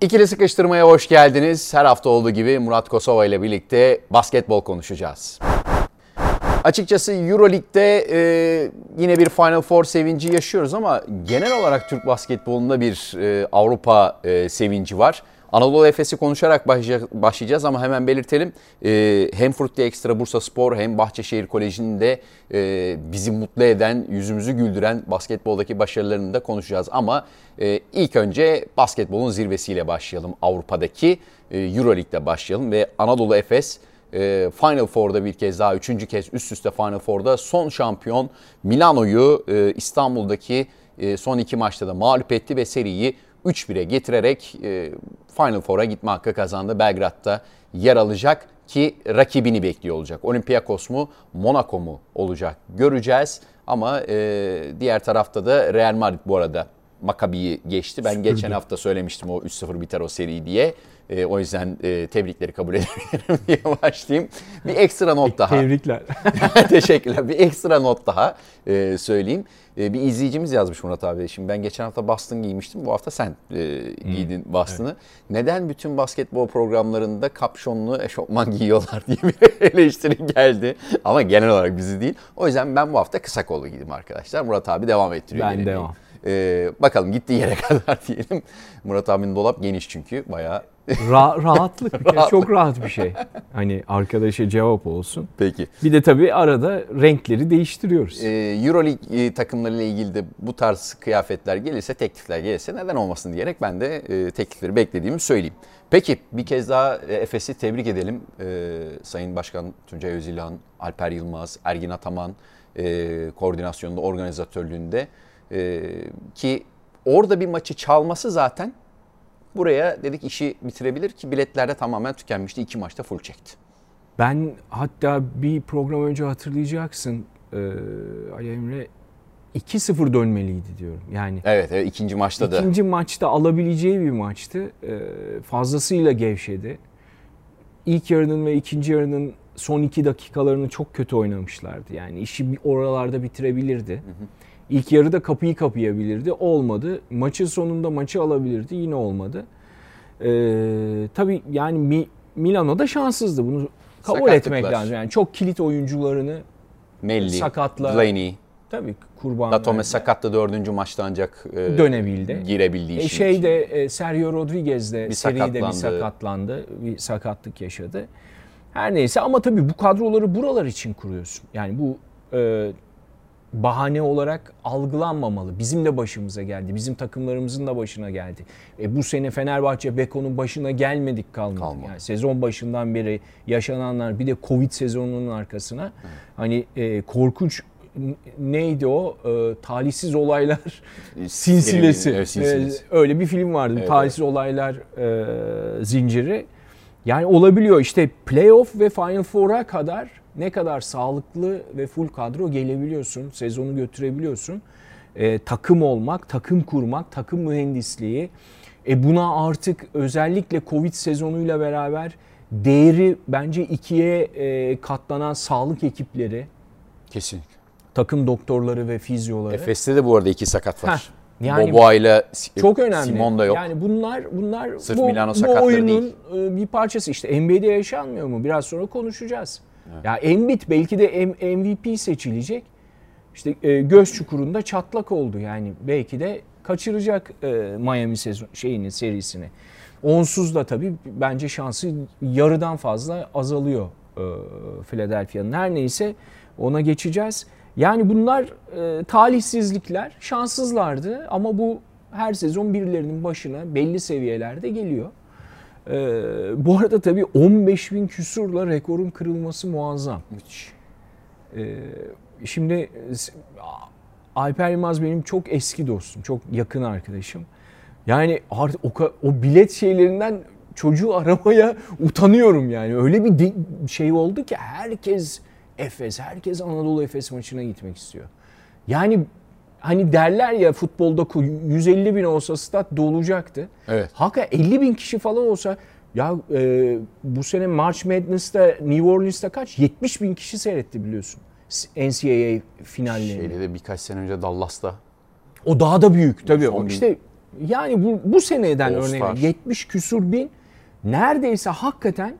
İkili sıkıştırmaya hoş geldiniz. Her hafta olduğu gibi Murat Kosova ile birlikte basketbol konuşacağız. Açıkçası Euroleague'de e, yine bir Final Four sevinci yaşıyoruz ama genel olarak Türk basketbolunda bir e, Avrupa e, sevinci var. Anadolu Efes'i konuşarak başlayacağız ama hemen belirtelim. Ee, hem Frutti Ekstra Bursa Spor hem Bahçeşehir Koleji'nin de e, bizi mutlu eden, yüzümüzü güldüren basketboldaki başarılarını da konuşacağız. Ama e, ilk önce basketbolun zirvesiyle başlayalım. Avrupa'daki e, Euroleague'de başlayalım ve Anadolu Efes Final Four'da bir kez daha üçüncü kez üst üste Final Four'da son şampiyon Milano'yu İstanbul'daki son iki maçta da mağlup etti ve seriyi 3-1'e getirerek e, Final Four'a gitme hakkı kazandı. Belgrad'da yer alacak ki rakibini bekliyor olacak. Olympiakos mu, Monaco mu olacak göreceğiz. Ama e, diğer tarafta da Real Madrid bu arada Makabi'yi geçti. Ben Süpürdü. geçen hafta söylemiştim o 3-0 biter o seri diye. E, o yüzden e, tebrikleri kabul edebilirim diye başlayayım. Bir ekstra not daha. Tebrikler. Teşekkürler. Bir ekstra not daha e, söyleyeyim. E, bir izleyicimiz yazmış Murat abi. Şimdi ben geçen hafta Boston giymiştim. Bu hafta sen e, giydin hmm. Boston'ı. Evet. Neden bütün basketbol programlarında kapşonlu eşofman giyiyorlar diye bir eleştiri geldi. Ama genel olarak bizi değil. O yüzden ben bu hafta kısa kollu giydim arkadaşlar. Murat abi devam ettiriyor. Ben devam. Ee, bakalım gittiği yere kadar diyelim. Murat abinin dolap geniş çünkü bayağı. Ra- rahatlık kere. Çok rahat bir şey. Hani arkadaşa cevap olsun. Peki. Bir de tabii arada renkleri değiştiriyoruz. Ee, Euroleague e, takımlarıyla ilgili de bu tarz kıyafetler gelirse, teklifler gelirse neden olmasın diyerek ben de e, teklifleri beklediğimi söyleyeyim. Peki bir kez daha e, Efes'i tebrik edelim. Ee, Sayın Başkan Tuncay Özilhan, Alper Yılmaz, Ergin Ataman e, koordinasyonunda, organizatörlüğünde ee, ki orada bir maçı çalması zaten buraya dedik işi bitirebilir ki biletlerde tamamen tükenmişti. İki maçta full çekti. Ben hatta bir program önce hatırlayacaksın e, Ali Emre 2-0 dönmeliydi diyorum. Yani Evet, evet ikinci maçta da. İkinci maçta alabileceği bir maçtı. E, fazlasıyla gevşedi. İlk yarının ve ikinci yarının son iki dakikalarını çok kötü oynamışlardı. Yani işi oralarda bitirebilirdi. Hı hı. İlk yarıda kapıyı kapayabilirdi. Olmadı. Maçın sonunda maçı alabilirdi. Yine olmadı. Ee, tabii yani Mi, Milano da şanssızdı. Bunu kabul etmek lazım. Yani çok kilit oyuncularını Melli, sakatla. Delaney. Tabii kurban. Datome sakatlı dördüncü maçta ancak e, dönebildi. Girebildiği e, şeyde e, Sergio Rodriguez de bir seride sakatlandı. bir sakatlandı. Bir sakatlık yaşadı. Her neyse ama tabii bu kadroları buralar için kuruyorsun. Yani bu e, bahane olarak algılanmamalı. Bizim de başımıza geldi. Bizim takımlarımızın da başına geldi. E, bu sene Fenerbahçe Beko'nun başına gelmedik kalmadı. kalmadı. Yani sezon başından beri yaşananlar bir de Covid sezonunun arkasına Hı. hani e, korkunç neydi o? E, talihsiz olaylar sinsilesi. Evet, sinsilesi. E, öyle bir film vardı. Evet, talihsiz evet. olaylar e, zinciri. Yani olabiliyor. İşte playoff ve Final Four'a kadar ne kadar sağlıklı ve full kadro gelebiliyorsun, sezonu götürebiliyorsun. E, takım olmak, takım kurmak, takım mühendisliği. E buna artık özellikle Covid sezonuyla beraber değeri bence ikiye e, katlanan sağlık ekipleri. Kesinlikle. Takım doktorları ve fizyoları. Efes'te de bu arada iki sakat var. Heh. Yani Boboa ile çok önemli. Simon da yok. Yani bunlar bunlar Sırf bu, Milano bu oyunun değil. E, bir parçası. İşte NBA'de yaşanmıyor mu? Biraz sonra konuşacağız. Evet. Ya Embiid belki de MVP seçilecek. İşte e, göz çukurunda çatlak oldu yani belki de kaçıracak e, Miami sezon şeyini serisini. Onsuz da tabii bence şansı yarıdan fazla azalıyor e, Philadelphia'nın. Her neyse ona geçeceğiz. Yani bunlar e, talihsizlikler, şanssızlardı ama bu her sezon birilerinin başına belli seviyelerde geliyor. Ee, bu arada tabii 15 bin küsurla rekorun kırılması muazzam. Müthiş. Ee, şimdi Alper Yılmaz benim çok eski dostum, çok yakın arkadaşım. Yani artık o, o bilet şeylerinden çocuğu aramaya utanıyorum yani. Öyle bir de, şey oldu ki herkes Efes, herkes Anadolu Efes maçına gitmek istiyor. Yani hani derler ya futbolda 150 bin olsa stat dolacaktı. Evet. Hakikaten 50 bin kişi falan olsa ya e, bu sene March Madness'ta New Orleans'ta kaç? 70 bin kişi seyretti biliyorsun. NCAA finallerini. Şeyde de birkaç sene önce Dallas'ta. O daha da büyük tabii. O işte Yani bu, bu seneden örneğin 70 küsur bin neredeyse hakikaten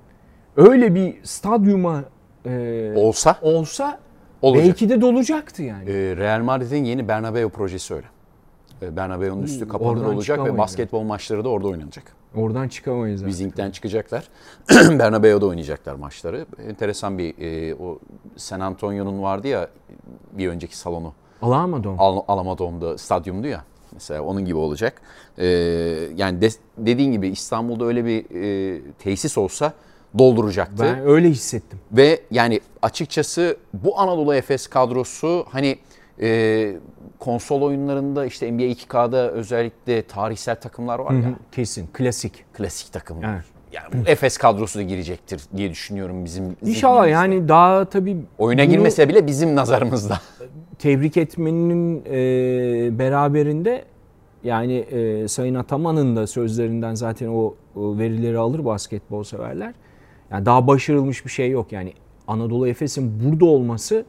öyle bir stadyuma e, olsa olsa olacak. belki de dolacaktı yani. E, Real Madrid'in yeni Bernabeu projesi öyle. E, Bernabeu'nun üstü kapalı olacak ve basketbol maçları da orada oynanacak. Oradan çıkamayız. Bizing'den çıkacaklar. Bernabeu'da oynayacaklar maçları. Enteresan bir e, o San Antonio'nun vardı ya bir önceki salonu. Alama Dome. Al, Alama Dome'da stadyumdu ya. Mesela onun gibi olacak. Ee, yani de, dediğin gibi İstanbul'da öyle bir e, tesis olsa dolduracaktı. Ben öyle hissettim. Ve yani açıkçası bu Anadolu Efes kadrosu hani e, konsol oyunlarında işte NBA 2K'da özellikle tarihsel takımlar var ya. Kesin klasik. Klasik takım. Evet. Yani bu Efes kadrosu da girecektir diye düşünüyorum bizim. İnşallah yani daha tabii oyuna girmese bile bizim nazarımızda. Tebrik etmenin e, beraberinde yani e, Sayın Ataman'ın da sözlerinden zaten o, o verileri alır basketbol severler. Yani daha başarılmış bir şey yok. Yani Anadolu Efes'in burada olması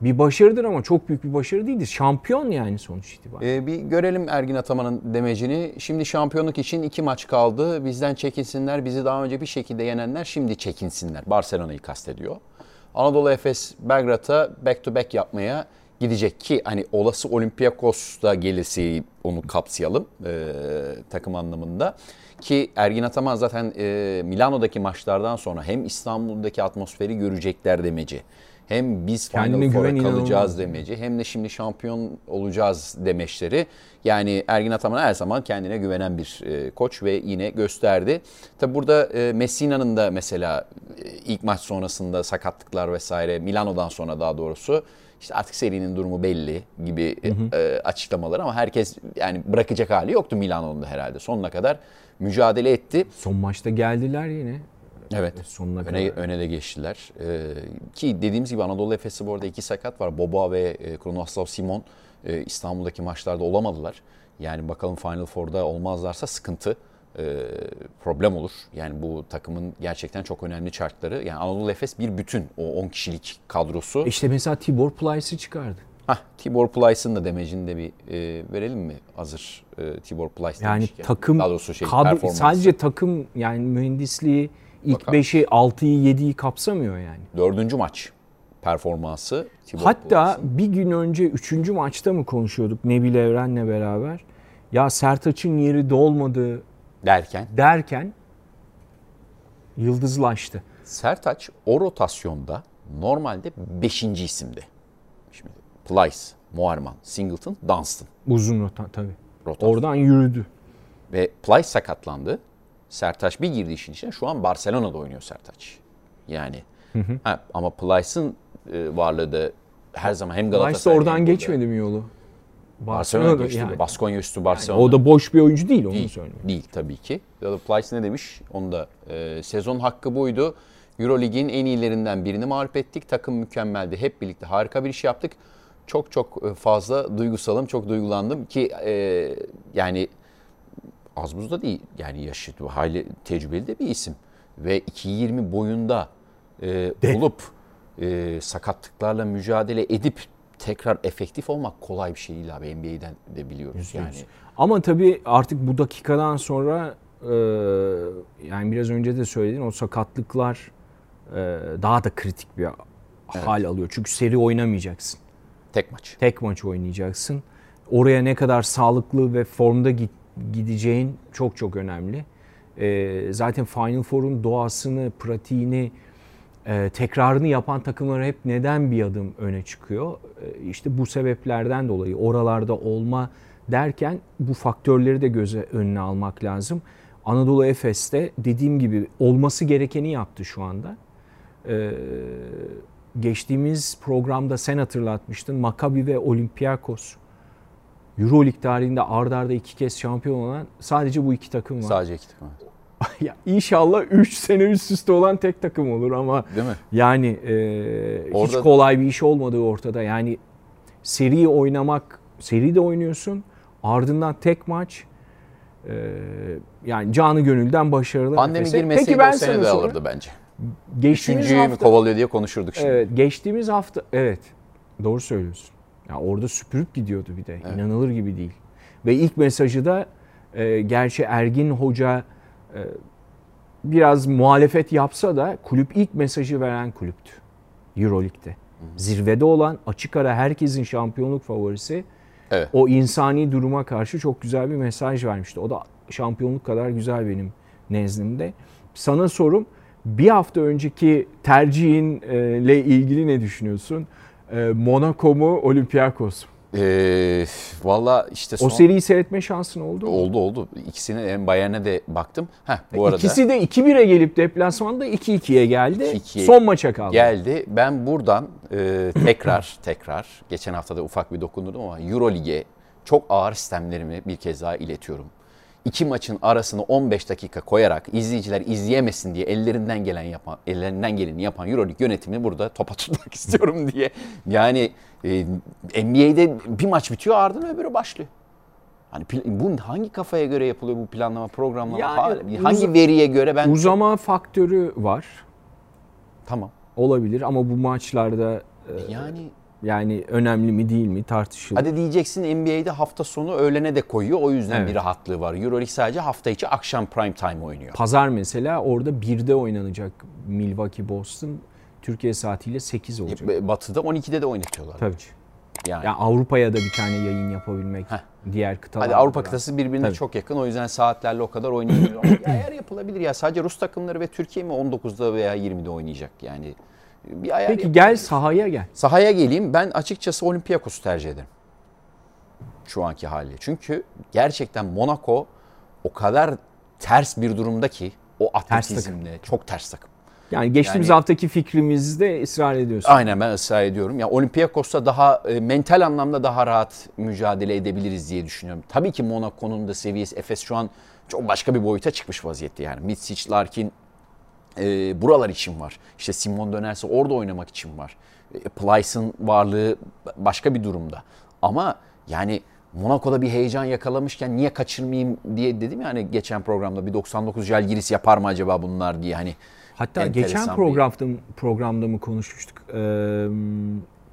bir başarıdır ama çok büyük bir başarı değildir. Şampiyon yani sonuç itibariyle. Ee, bir görelim Ergin Ataman'ın demecini. Şimdi şampiyonluk için iki maç kaldı. Bizden çekinsinler. Bizi daha önce bir şekilde yenenler şimdi çekinsinler. Barcelona'yı kastediyor. Anadolu Efes Belgrad'a back to back yapmaya gidecek ki hani olası Olympiakos da gelirse onu kapsayalım e, takım anlamında. Ki Ergin Ataman zaten e, Milano'daki maçlardan sonra hem İstanbul'daki atmosferi görecekler demeci hem biz Final Four'a kalacağız inanılmaz. demeci hem de şimdi şampiyon olacağız demeçleri. Yani Ergin Ataman her zaman kendine güvenen bir e, koç ve yine gösterdi. Tabi burada e, Messina'nın da mesela e, ilk maç sonrasında sakatlıklar vesaire Milano'dan sonra daha doğrusu işte artık serinin durumu belli gibi hı hı. E, açıklamalar ama herkes yani bırakacak hali yoktu Milano'nun da herhalde sonuna kadar mücadele etti. Son maçta geldiler yine. Evet. Sonuna öne, kadar. öne de geçtiler. Ee, ki dediğimiz gibi Anadolu Efes'i bu arada iki sakat var. Boba ve e, Kronoslav Simon e, İstanbul'daki maçlarda olamadılar. Yani bakalım Final Four'da olmazlarsa sıkıntı e, problem olur. Yani bu takımın gerçekten çok önemli çarkları. Yani Anadolu Efes bir bütün o 10 kişilik kadrosu. İşte mesela Tibor Plyce'ı çıkardı. Hah, Tibor Plyce'ın da demecini de bir e, verelim mi hazır e, Tibor Plyce Yani demişken. takım Daha doğrusu şey, kadro, sadece takım yani mühendisliği ilk Bakalım. 5'i 6'yı 7'yi kapsamıyor yani. Dördüncü maç performansı. Tibor Hatta Plyce'ın. bir gün önce üçüncü maçta mı konuşuyorduk Nebil Evren'le beraber? Ya Sertaç'ın yeri dolmadı derken derken yıldızlaştı. Sertaç o rotasyonda normalde 5. isimdi. Plyce, Moerman, Singleton, Dunstan. Uzun rota tabii. Rotasyon. Oradan yürüdü. Ve Plyce sakatlandı. Sertaç bir girdi işin içine. Şu an Barcelona'da oynuyor Sertaç. Yani hı hı. Ha, ama Plyce'ın e, varlığı da her zaman hem Galatasaray Plyce oradan geçmedi mi yolu? Barcelona geçti. Yani. Baskonya üstü Barcelona. Yani o da boş bir oyuncu değil onu değil, söyleyeyim. Değil tabii ki. Ya da Plyce ne demiş? Onu da e, sezon hakkı buydu. Eurolig'in en iyilerinden birini mağlup ettik. Takım mükemmeldi. Hep birlikte harika bir iş yaptık. Çok çok e, fazla duygusalım, çok duygulandım ki e, yani az buz da değil. Yani yaşı hali tecrübeli de bir isim. Ve 2.20 boyunda e, olup e, sakatlıklarla mücadele edip tekrar efektif olmak kolay bir şey değil abi. NBA'den de biliyoruz yani. Ama tabii artık bu dakikadan sonra e, yani biraz önce de söyledin o sakatlıklar e, daha da kritik bir evet. hal alıyor. Çünkü seri oynamayacaksın. Tek maç. Tek maç oynayacaksın. Oraya ne kadar sağlıklı ve formda gideceğin çok çok önemli. E, zaten Final Four'un doğasını, pratiğini, e, tekrarını yapan takımlar hep neden bir adım öne çıkıyor? E, işte bu sebeplerden dolayı oralarda olma derken bu faktörleri de göze önüne almak lazım. Anadolu Efes'te dediğim gibi olması gerekeni yaptı şu anda. Ee, geçtiğimiz programda sen hatırlatmıştın. Maccabi ve Olympiakos Euroleague tarihinde ard arda iki kez şampiyon olan sadece bu iki takım var. Sadece iki takım. ya inşallah 3 sene üst üste olan tek takım olur ama Değil mi? yani e, Orada... hiç kolay bir iş olmadığı ortada. Yani seri oynamak, seri de oynuyorsun. Ardından tek maç e, yani canı gönülden başarılı. Pandemi girmeseydi Peki ben o sene de alırdı bence. Geçtiğimiz Üçüncüyü hafta, kovalıyor diye konuşurduk şimdi. Evet, geçtiğimiz hafta evet doğru söylüyorsun. Ya orada süpürüp gidiyordu bir de. Evet. İnanılır gibi değil. Ve ilk mesajı da E, gerçi Ergin Hoca e, biraz muhalefet yapsa da kulüp ilk mesajı veren kulüptü. Euroleague'de. Zirvede olan açık ara herkesin şampiyonluk favorisi. Evet. O insani duruma karşı çok güzel bir mesaj vermişti. O da şampiyonluk kadar güzel benim nezdimde. Sana sorum bir hafta önceki tercihinle ilgili ne düşünüyorsun? E, Monaco mu Olympiakos mu? Ee, Valla işte son... O seriyi seyretme şansın oldu mu? Oldu oldu. İkisine hem Bayern'e de baktım. Heh, bu arada. İkisi de 2-1'e gelip deplasmanda 2-2'ye geldi. 2-2'ye son maça kaldı. Geldi. Ben buradan e, tekrar tekrar geçen hafta da ufak bir dokundurdum ama Euro Lig'e çok ağır sistemlerimi bir kez daha iletiyorum iki maçın arasını 15 dakika koyarak izleyiciler izleyemesin diye ellerinden gelen yapan ellerinden geleni yapan EuroLeague yönetimini burada topa tutmak istiyorum diye. Yani e, NBA'de bir maç bitiyor ardından öbürü başlıyor. Hani bu hangi kafaya göre yapılıyor bu planlama, programlama? Yani, hangi veriye göre ben uzama faktörü var. Tamam. Olabilir ama bu maçlarda e, yani yani önemli mi değil mi tartışılır. Hadi diyeceksin NBA'de hafta sonu öğlene de koyuyor. O yüzden evet. bir rahatlığı var. Euroleague sadece hafta içi akşam prime time oynuyor. Pazar mesela orada 1'de oynanacak Milwaukee Boston. Türkiye saatiyle 8 olacak. Batı'da 12'de de oynatıyorlar. Tabii. Yani, yani Avrupa'ya da bir tane yayın yapabilmek Heh. diğer kıtalar. Hadi Avrupa kıtası birbirine Tabii. çok yakın. O yüzden saatlerle o kadar oynayamıyor. Eğer yapılabilir ya. Sadece Rus takımları ve Türkiye mi 19'da veya 20'de oynayacak? Yani bir ayar Peki gel sahaya gel. Sahaya geleyim. Ben açıkçası Olympiakos'u tercih ederim. Şu anki hali. Çünkü gerçekten Monaco o kadar ters bir durumda ki o atletizmle ters çok ters takım. Yani geçtiğimiz yani, haftaki fikrimizde ısrar ediyorsun. Aynen ben ısrar ediyorum. Ya yani Olympiakos'ta daha e, mental anlamda daha rahat mücadele edebiliriz diye düşünüyorum. Tabii ki Monaco'nun da seviyesi Efes şu an çok başka bir boyuta çıkmış vaziyette yani. Mitsic, Larkin, e, buralar için var. İşte Simon dönerse orada oynamak için var. E, Plyce'ın varlığı başka bir durumda. Ama yani Monaco'da bir heyecan yakalamışken niye kaçırmayayım diye dedim ya hani geçen programda bir 99 Jalgiris yapar mı acaba bunlar diye hani. Hatta geçen programda, bir... programda mı konuşmuştuk? Ee,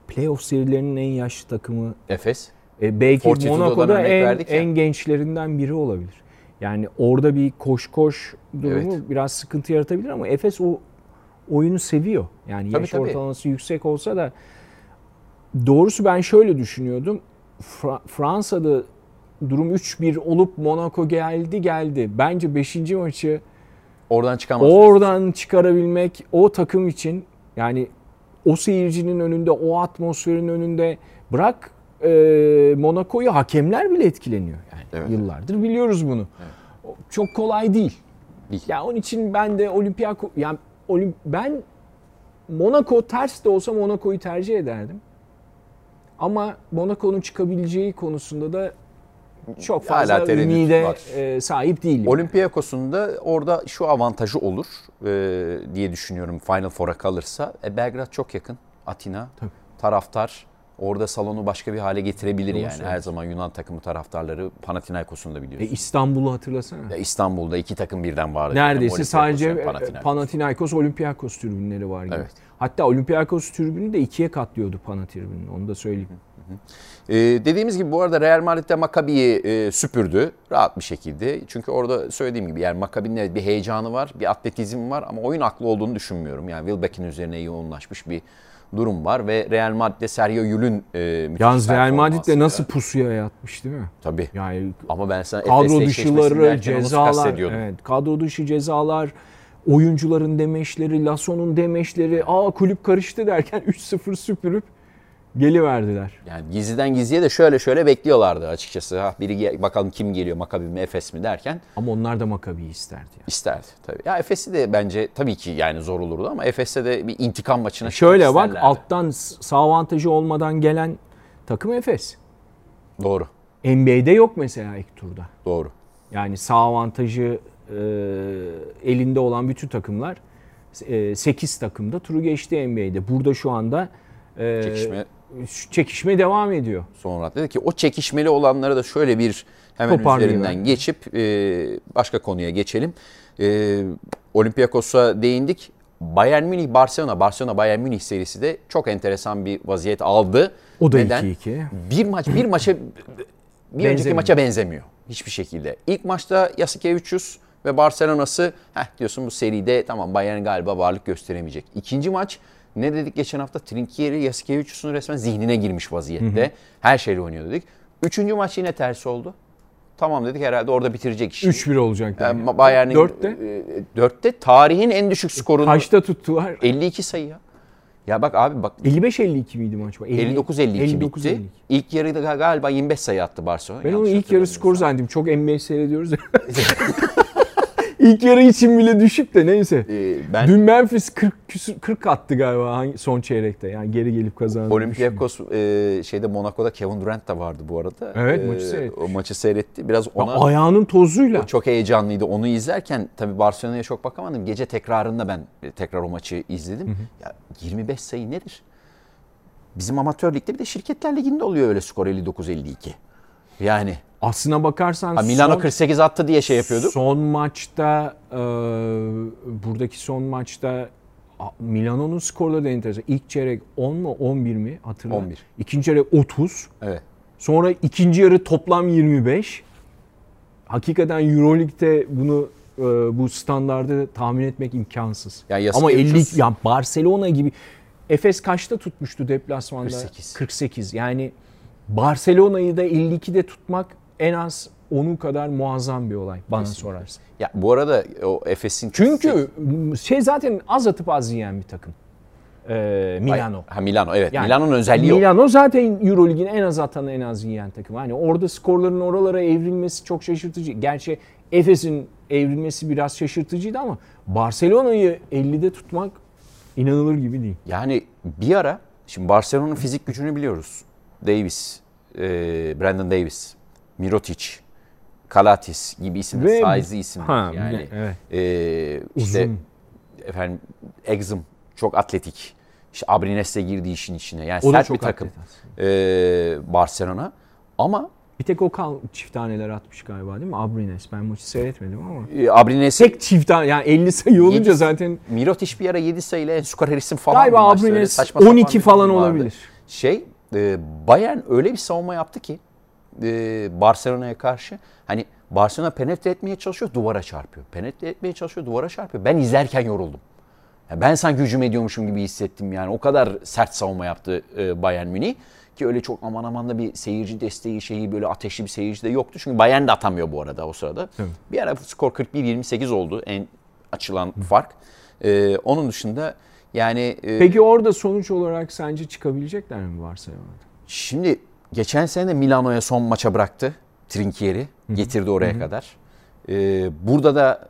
playoff serilerinin en yaşlı takımı Efes. E, belki Fortitudo'dan Monaco'da en, en gençlerinden biri olabilir. Yani orada bir koş koş durumu evet. biraz sıkıntı yaratabilir ama Efes o oyunu seviyor. Yani tabii, yaş tabii. ortalaması yüksek olsa da doğrusu ben şöyle düşünüyordum. Fra- Fransa'da durum 3-1 olup Monaco geldi geldi. Bence 5. maçı oradan çıkamaz. Oradan çıkarabilmek o takım için yani o seyircinin önünde, o atmosferin önünde bırak e, Monaco'yu hakemler bile etkileniyor. Evet. yıllardır biliyoruz bunu. Evet. Çok kolay değil. değil. Ya yani onun için ben de Olympiako yani Olimp ben Monaco ters de olsa Monaco'yu tercih ederdim. Ama Monaco'nun çıkabileceği konusunda da çok fazla Hala ümide e, sahip değilim. Olympiakos'un da orada şu avantajı olur e, diye düşünüyorum Final Four'a kalırsa. E, Belgrad çok yakın. Atina. Tabii. Taraftar orada salonu başka bir hale getirebilir Doğru yani. Söylüyorsun. Her zaman Yunan takımı taraftarları Panathinaikos'un da biliyorsun. E İstanbul'u hatırlasana. Ya İstanbul'da iki takım birden vardı. Neredeyse sadece e, Panathinaikos. Panathinaikos Olympiakos tribünleri var gibi. Evet. Hatta Olympiakos tribünü de ikiye katlıyordu Pana tribününü. Onu da söyleyeyim. Ee, dediğimiz gibi bu arada Real Madrid de Maccabi'yi e, süpürdü rahat bir şekilde. Çünkü orada söylediğim gibi yani Maccabi'nin bir heyecanı var, bir atletizm var ama oyun aklı olduğunu düşünmüyorum. Yani Wilbeck'in üzerine yoğunlaşmış bir durum var ve Real Madrid'de Sergio Yul'ün e, müthiş Yalnız Real Madrid'de nasıl pusuya yatmış değil mi? Tabii. Yani ama ben sana kadro dışıları, cezalar, evet, kadro dışı cezalar, oyuncuların demeçleri, Lasso'nun demeçleri, aa kulüp karıştı derken 3-0 süpürüp geliverdiler. Yani gizliden gizliye de şöyle şöyle bekliyorlardı açıkçası. Ha biri bakalım kim geliyor Makabi mi Efes mi derken. Ama onlar da Makabi'yi isterdi. Yani. İsterdi tabii. Ya Efes'i de bence tabii ki yani zor olurdu ama Efes'te de bir intikam maçına Şöyle bak alttan sağ avantajı olmadan gelen takım Efes. Doğru. NBA'de yok mesela ilk turda. Doğru. Yani sağ avantajı e, elinde olan bütün takımlar e, 8 takımda turu geçti NBA'de. Burada şu anda e, çekişme çekişme devam ediyor. Sonra dedi ki o çekişmeli olanlara da şöyle bir hemen üzerinden geçip e, başka konuya geçelim. E, Olympiakos'a değindik. Bayern Münih Barcelona, Barcelona Bayern Münih serisi de çok enteresan bir vaziyet aldı. O da 2-2. Bir maç bir maça bir önceki maça benzemiyor. Hiçbir şekilde. İlk maçta Yasikevicius ve Barcelona'sı heh diyorsun bu seride tamam Bayern galiba varlık gösteremeyecek. İkinci maç ne dedik geçen hafta? Trinkieri Yasikevicius'un resmen zihnine girmiş vaziyette. Hı hı. Her şeyle oynuyor dedik. Üçüncü maç yine tersi oldu. Tamam dedik herhalde orada bitirecek işi. 3-1 olacak. Yani. Yani Bayern'in 4'te? E, 4'te tarihin en düşük skorunu. Kaçta tuttular? 52 sayı ya. Ya bak abi bak. 55-52 miydi maç? 59-52 bitti. 52. İlk yarıda galiba 25 sayı attı Barcelona. Ben onu ilk yarı skoru zannettim. Çok NBA seyrediyoruz. İlk yarı için bile düşük de neyse. Ee, ben Dün Memphis 40 40 attı galiba son çeyrekte. Yani geri gelip kazandı. Olympiakos e, şeyde Monaco'da Kevin Durant da vardı bu arada. Evet, maçı seyretti. O maçı seyretti. Biraz ona ya, ayağının tozuyla. Çok heyecanlıydı. Onu izlerken tabii Barcelona'ya çok bakamadım. Gece tekrarında ben tekrar o maçı izledim. Hı hı. Ya 25 sayı nedir? Bizim amatör ligde bir de şirketler liginde oluyor öyle skor 59-52. Yani Aslına bakarsan ha, Milano son, 48 attı diye şey yapıyorduk. Son maçta e, buradaki son maçta Milano'nun skorları da enteresan. İlk çeyrek 10 mu 11 mi hatırla. 11. İkinci çeyrek 30. Evet. Sonra ikinci yarı toplam 25. Hakikaten EuroLeague'de bunu e, bu standardı tahmin etmek imkansız. Yani Ama 50 yani Barcelona gibi Efes kaçta tutmuştu deplasmanda? 48. 48. Yani Barcelona'yı da 52'de tutmak en az onun kadar muazzam bir olay bana Kesinlikle. sorarsın. Ya bu arada o Efes'in çünkü şey zaten az atıp az yiyen bir takım. Ee, Milano. Ha Milano evet. Yani, Milano'nun özelliği Milano o. zaten EuroLeague'in en az atanı en az yiyen takım. Hani orada skorların oralara evrilmesi çok şaşırtıcı. Gerçi Efes'in evrilmesi biraz şaşırtıcıydı ama Barcelona'yı 50'de tutmak inanılır gibi değil. Yani bir ara şimdi Barcelona'nın fizik gücünü biliyoruz. Davis, e, Brandon Davis, Mirotic, Kalatis gibi isimler, size'lı isimler. Ha, yani evet. e, işte Uzun. efendim Exum çok atletik. İşte Abrines de girdi işin içine. Yani o sert bir takım. E, Barcelona. Ama bir tek o kal çift taneler atmış galiba değil mi? Abrines. Ben maçı seyretmedim ama. E, Abrines tek çift tane yani 50 sayı olunca 7, zaten. Mirotic bir ara 7 sayıyla Enskar Harris'in falan. Galiba Abrines 12 falan olabilir. Şey e, Bayern öyle bir savunma yaptı ki e, Barcelona'ya karşı hani Barcelona penetre etmeye çalışıyor duvara çarpıyor. Penetre etmeye çalışıyor duvara çarpıyor. Ben izlerken yoruldum. Yani ben sanki hücum ediyormuşum gibi hissettim yani. O kadar sert savunma yaptı e, Bayern Münih ki öyle çok aman aman da bir seyirci desteği şeyi böyle ateşli bir seyirci de yoktu. Çünkü Bayern de atamıyor bu arada o sırada. Evet. Bir ara skor 41-28 oldu en açılan fark. Ee, onun dışında yani... E, Peki orada sonuç olarak sence çıkabilecekler mi Barcelona'da? Şimdi geçen sene de Milano'ya son maça bıraktı. Trinkieri getirdi oraya Hı-hı. kadar. Ee, burada da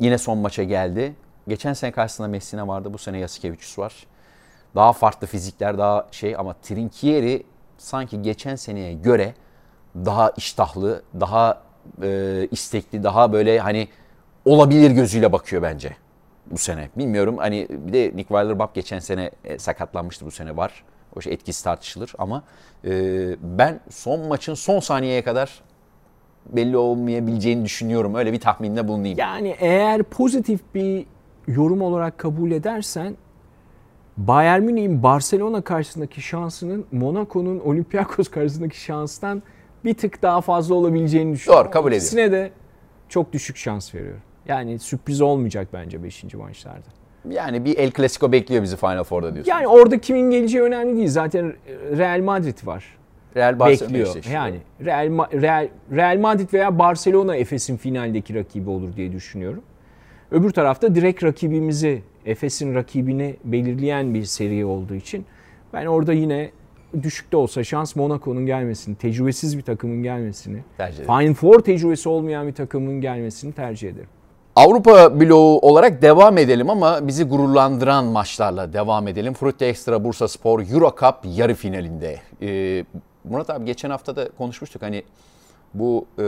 yine son maça geldi. Geçen sene karşısında Messina vardı. Bu sene Yasikevicius var. Daha farklı fizikler daha şey ama Trinkieri sanki geçen seneye göre daha iştahlı, daha e, istekli, daha böyle hani olabilir gözüyle bakıyor bence bu sene. Bilmiyorum hani bir de Nick Weiler-Bob geçen sene e, sakatlanmıştı bu sene var. O şey etkisi tartışılır ama e, ben son maçın son saniyeye kadar belli olmayabileceğini düşünüyorum. Öyle bir tahminde bulunayım. Yani eğer pozitif bir yorum olarak kabul edersen Bayern Münih'in Barcelona karşısındaki şansının Monaco'nun Olympiakos karşısındaki şanstan bir tık daha fazla olabileceğini düşünüyorum. Doğru kabul ediyorum. İkisine de çok düşük şans veriyorum. Yani sürpriz olmayacak bence 5. maçlarda. Yani bir El Clasico bekliyor bizi Final Four'da diyorsun. Yani orada kimin geleceği önemli değil. Zaten Real Madrid var. Real Barcelona bekliyor. Yani Real, Real, Real Madrid veya Barcelona Efes'in finaldeki rakibi olur diye düşünüyorum. Öbür tarafta direkt rakibimizi, Efes'in rakibini belirleyen bir seri olduğu için ben orada yine düşük de olsa şans Monaco'nun gelmesini, tecrübesiz bir takımın gelmesini, Final Four tecrübesi olmayan bir takımın gelmesini tercih ederim. Avrupa bloğu olarak devam edelim ama bizi gururlandıran maçlarla devam edelim. Frutti Extra Bursa Spor Euro Cup yarı finalinde. Ee, Murat abi geçen hafta da konuşmuştuk hani bu e,